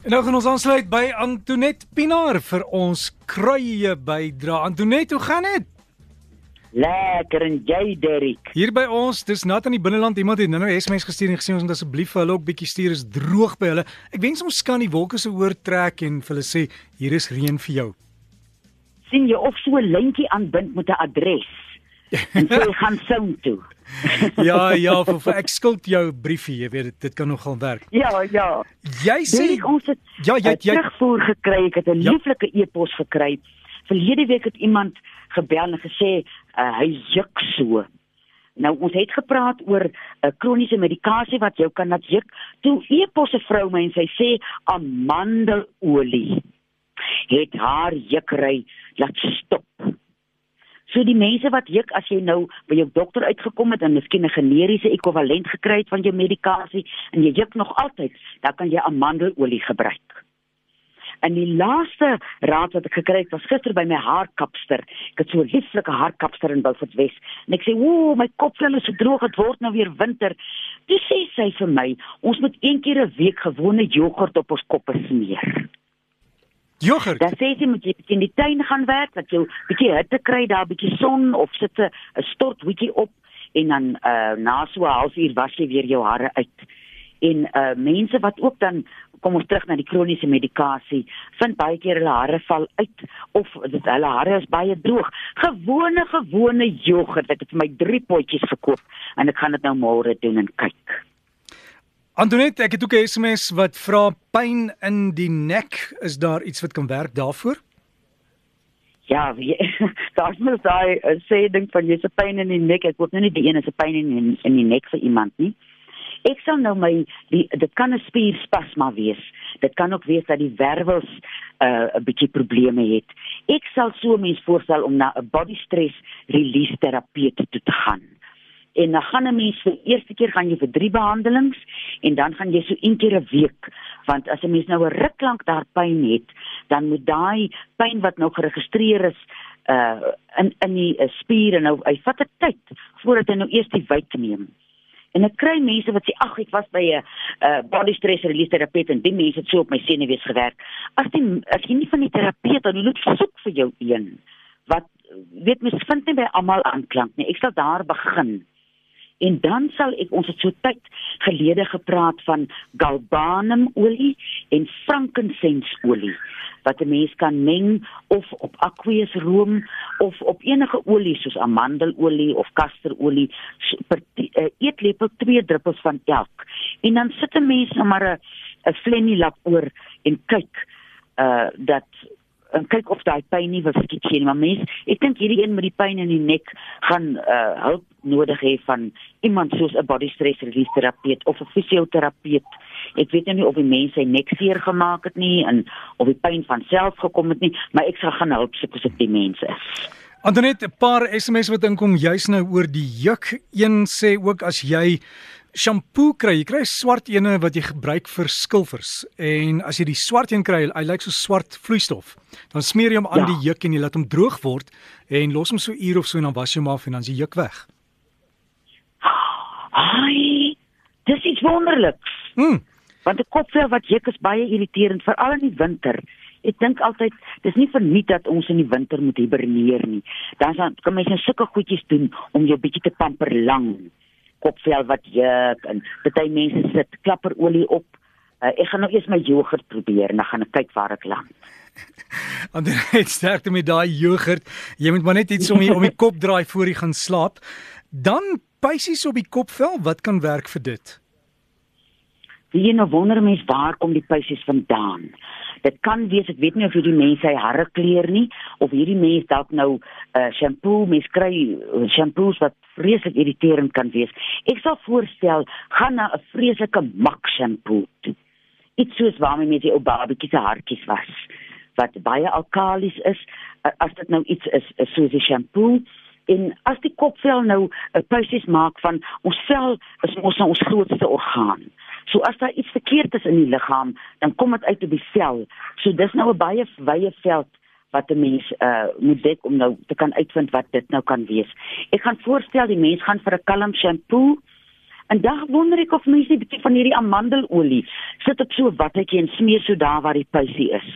En nou gaan ons aansluit by Antoinette Pinaar vir ons kruie bydra. Antoinette, hoe gaan dit? Lekker en jy Derrick. Hier by ons, dis nat aan die binneland. Iemand het nou-nou SMS gestuur en gesê ons moet asseblief vir hulle ook bietjie stuur is droog by hulle. Ek wens ons kan die wolke se oortrek en vir hulle sê hier is reën vir jou. sien jy of so 'n lintjie aanbind met 'n adres. En jy gaan sound toe. ja, ja, vir, vir ek skuld jou briefie, jy weet dit dit kan nogal werk. Ja, ja. Jy sê Derrick, ons het ja, jy jy, jy terugvoer gekry. Ek het 'n Ja. lieflike e-pos gekry. Verlede week het iemand gebel en gesê uh, hy juk so. Nou ons het gepraat oor 'n uh, kroniese medikasie wat jou kan laat juk. Toe e-pos 'n vrou my en sy sê amandelolie het haar jukry laat stop. So die mense wat juk as jy nou by jou dokter uitgekom het en miskien 'n generiese ekwivalent gekry het van jou medikasie en jy juk nog altyd, dan kan jy amandelolie gebruik. En die laaste raad wat ek gekry het was gister by my haarkapster. Ek het so 'n lieflike haarkapster in Beaufort Wes. En ek sê, "Ooh, my kopvel is so droog, dit word nou weer winter." Toe sê sy vir my, "Ons moet een keer 'n week gewone jogurt op ons koppe smeer." Jogurt. Dan sê sy moet jy bietjie in die tuin gaan werk, dat jy bietjie hitte kry, daar bietjie son of sit 'n stort bietjie op en dan uh na so 'n halfuur was jy weer jou hare uit. En uh mense wat ook dan kom ons terug na die kroniese medikasie, vind baie keer hulle hare val uit of dit hulle hare is baie droog. Gewone gewone jogurt, ek het vir my 3 potjies gekoop en ek gaan dit nou môre doen en kyk. Antoinette, ek het ook 'n SMS wat vra pyn in die nek, is daar iets wat kan werk daarvoor? Ja, wie- daar's mos daai uh, sê ding van jy's 'n pyn in die nek. Ek word nou nie die een is 'n pyn in die, in die nek vir iemand nie. Ek sal nou my die dit kan 'n spierspasma wees. Dit kan ook wees dat die wervels 'n uh, bietjie probleme het. Ek sal so 'n mens voorstel om na 'n body stress release terapeut toe te gaan. En dan gaan 'n mens vir eerste keer gaan jy vir 3 behandelings en dan gaan jy so een keer 'n week want as 'n mens nou 'n ruk lank daar pyn het, dan moet daai pyn wat nou geregistreer is uh in in die uh, spiere nou hy vat 'n tyd voordat hy nou eers die wyk neem. En ek kry mense wat sê ag ek was by 'n uh, body stress release terapeut en die mense het so op my senuwees gewerk. As die as jy nie van die terapeut dan moet soek vir jou een wat weet mens vind nie by almal aanklank nie. Ek sal daar begin. En dan sal ek ons het so tyd gelede gepraat van galbanumolie en frankincenseolie wat 'n mens kan meng of op aqueous room of op enige olie soos amandelolie of kasterolie per uh, eetlepel 2 druppels van elk. En dan sit 'n mens nou maar 'n 'n flenilap oor en kyk uh dat en kyk of daai pyn nie wil skiet nie maar mens ek dink hierdie een met die pyn in die nek gaan uh hulp nodig hê van iemand soos 'n body stress release terapeut of 'n fisioterapeut ek weet nou nie of die mens sy nek seer gemaak het nie en of die pyn van self gekom het nie maar ek sal gaan help soos dit die mens is Antoinette, 'n paar SMS wat inkom juis nou oor die juk. Een sê ook as jy shampoo kry, jy kry swart ene wat jy gebruik vir skilfers en as jy die swart een kry, hy lyk so swart vloeistof. Dan smeer jy hom aan Ja. die juk en jy laat hom droog word en los hom so uur of so en dan was jy hom af en dan is die juk weg. ai dis iets wonderliks Mm. want 'n kopvel wat juk is baie irriterend veral in die winter. Ek dink altyd dis nie verniet dat ons in die winter moet hiberneer nie. Dan kan mens nou sulke goedjies doen om jou bietjie te pamper lang. Kopvel wat juk en party mense sit klapperolie op. Uh, ek gaan nou eers my jogurt probeer en dan gaan ek kyk waar ek land. Antoinette, sterkte met daai jogurt. Jy moet maar net iets om die, om die kop draai voor jy gaan slaap. Dan pysies op die kopvel, wat kan werk vir dit? Wie nou wonder mens waar kom die pysies vandaan? Dit kan wees ek weet nie of hierdie mense sy hare kleur nie of hierdie mens dalk nou 'n uh, shampoo mens kry uh, shampoos wat vreeslik irriterend kan wees. Ek sal voorstel gaan na 'n vreeslike mak shampoo toe. Iets soos waarmee met die ou babatjies se hartjies was wat baie alkalis is uh, as dit nou iets is, is soos 'n shampoo en as die kopvel nou 'n pysies maak van ons vel is ons nou ons grootste orgaan. So as daar iets verkeerd is in die liggaam, dan kom dit uit op die vel. So dis nou 'n baie wye veld wat 'n mens uh moet dek om nou te kan uitvind wat dit nou kan wees. Ek gaan voorstel die mens gaan vir 'n kalm shampoo En dan wonder ek of mense 'n bietjie van hierdie amandelolie sit op so 'n watjie en smeer so daar waar die puisie is.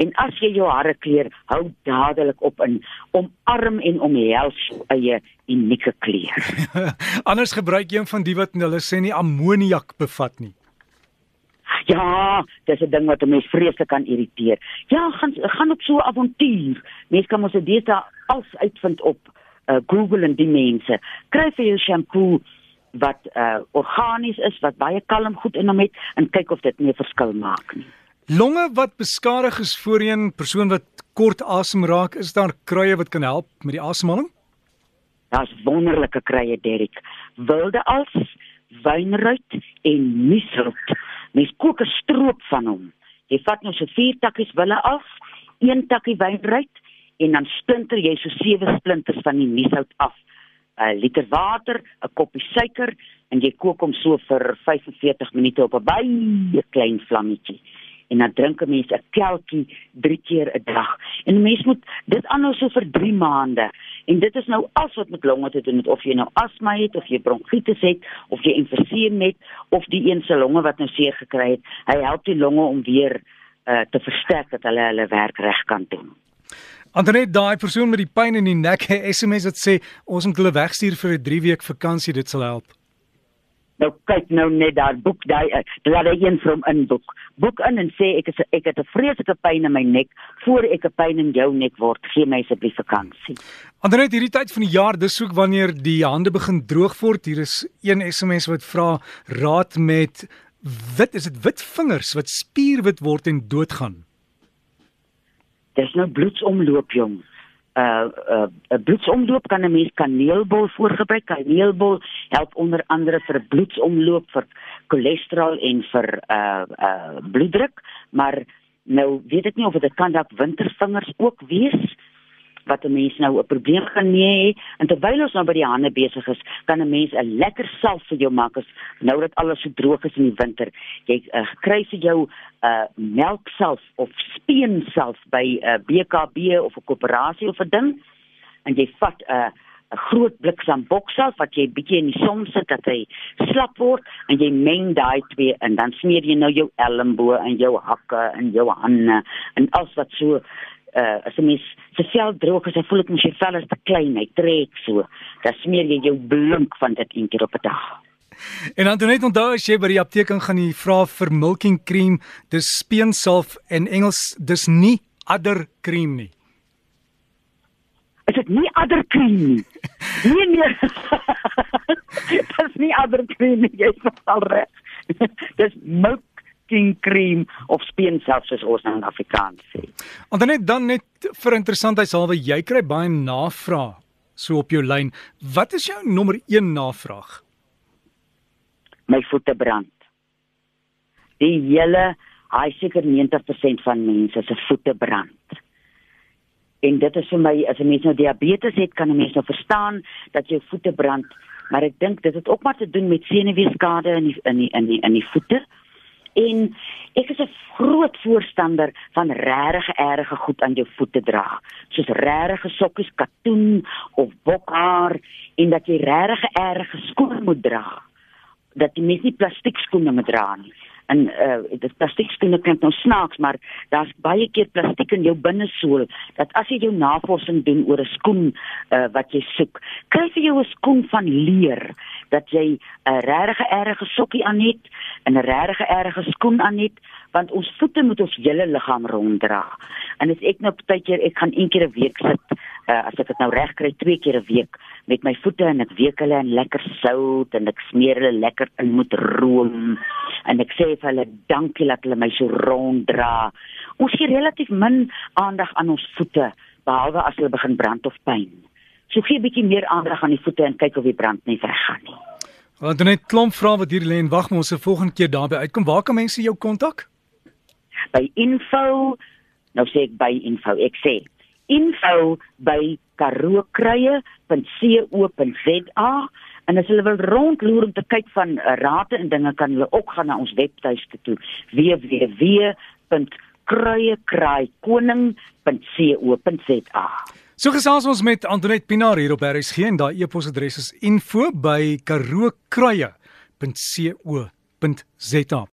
En as jy jou hare kleur, hou dadelik op in omarm en omhels jou eie unieke kleur. Anders gebruik jy een van die wat hulle sê nie ammoniak bevat nie. Ja, dis 'n ding wat 'n mens vreeslik kan irriteer. Ja, gaan gaan op so 'n avontuur. Mens kan mos dit daar als uitvind op uh, Google en die mense. Kry vir jou shampoo wat uh, organies is, wat baie kalm goed in hom het en kyk of dit nie 'n verskil maak nie. Longe wat beskadig is voorheen, persoon wat kort asem raak, is daar kruie wat kan help met die asemhaling? Daar's wonderlike kruie, Derek. Wilde als, wynruit en miesroot. Mens kook 'n stroop van hom. Jy vat nou so vier takkies wille af, een takkie wynruit en dan splinter jy so sewe splinters van die mieshout af. 'n liter water, 'n koppie suiker en jy kook hom so vir 45 minute op 'n baie klein vlammetjie. En dan drink 'n mens 'n kelkie 3 keer 'n dag. En 'n mens moet dit aanhou so vir 3 maande. En dit is nou alles wat met longe te doen het of jy nou asma het of jy bronkietes het of jy emfyseem het of die een se longe wat nou seer gekry het. Hy help die longe om weer uh, te versterk dat hulle hulle werk reg kan doen. Andernet daai persoon met die pyn in die nek, SMS wat sê ons moet hulle wegstuur vir 'n 3 week vakansie, dit sal help. Nou kyk nou net daar boek daai eh, laat hy een van in boek. Boek in en sê ek is ek het 'n vreeslike pyn in my nek voor ek 'n pyn in jou nek word. Gee my asseblief vakansie. Andernet hierdie tyd van die jaar, dis ook wanneer die hande begin droog word. Hier is een SMS wat vra raad met wit is dit wit vingers wat spierwit word en doodgaan. Dis nou bloedsomloop jong uh uh 'n bloedsomloop kan 'n mens kaneelbol voorgebruik. Kaneelbol help onder andere vir bloedsomloop vir cholesterol en vir uh uh bloeddruk, maar nou weet ek nie of dit kan dalk wintervingers ook wees wat 'n mens nou 'n probleem gaan hê. En terwyl ons nou by die hande besig is, kan 'n mens 'n lekker salf vir jou maak as nou dat alles so droog is in die winter. Jy uh, kry vir jou 'n uh, melksalf of speensalf by 'n uh, BKB of 'n koöperasie of 'n ding. En jy vat 'n uh, 'n groot bliksem boksel wat jy bietjie in die son sit dat hy slap word en jy meng daai twee en dan smeer jy nou jou elmboë en jou hakke en jou hande en alles wat so uh as 'n mens se vel droog is, hy voel dit mos jy vel is te klein, hy trek so. Dan smeer jy jou blink van dit een keer op 'n dag. En dan net onthou as jy by die apteek gaan jy vra vir milking cream, dis speensalf en Engels dis nie adder cream nie. Is dit nie adder cream nie? Nee nee. dis nie adder cream nie, jy is al reg. dis milk king cream of speensel soos ons nou in Afrikaans sê. Want net dan net vir interessantheidshalwe, jy kry baie navraag so op jou lyn. Wat is jou nommer 1 navraag? My voete brand. Die hele, hy seker 90% van mense se voete brand. En dit is vir my as 'n mens nou diabetes het, kan 'n mens nou verstaan dat jou voete brand, maar ek dink dit het ook maar te doen met senuweeskade in die in die in die in die voete en ek is 'n groot voorstander van regtig erge goed aan jou voete dra soos regte sokkies katoen of bokhaar en dat jy regtig erge skoene moet dra dat jy nie plastiek skoene moet dra nie en uh dit plastiek skoene klink nou snaaks maar daar's baie keer plastiek in jou binnesool dat as jy jou navorsing doen oor 'n skoen uh wat jy soek kry jy jou skoen van leer dat jy 'n regte erge sokkie aan het en 'n regte erge skoen aan het want ons voete moet ons hele liggaam ronddra en as ek nou partykeer ek gaan een keer 'n week sit uh, as ek dit nou reg kry twee keer 'n week met my voete en ek week hulle in lekker sout en ek smeer hulle lekker in met room en ek sê vir hulle dankie dat hulle my so ronddra. Ons gee relatief min aandag aan ons voete behalwe as hulle begin brand of pyn. So gee 'n bietjie meer aandag aan die voete en kyk of die brand nie weggaan nie. Want dan net klomp vrae wat hier lê en wag maar ons se volgende keer daarby uitkom. Waar kan mense jou kontak? By info nou sê ek by info ek sê info by karookruie.co.za En as hulle wil rondloer om te kyk van uh, rate en dinge kan hulle ook gaan na ons webtuiste toe www.kruiekraaikoning.co.za. So gesels ons met Antoinette Pinaar hier op RSG en daai e-posadres is info@karookruie www.rsg.co.za.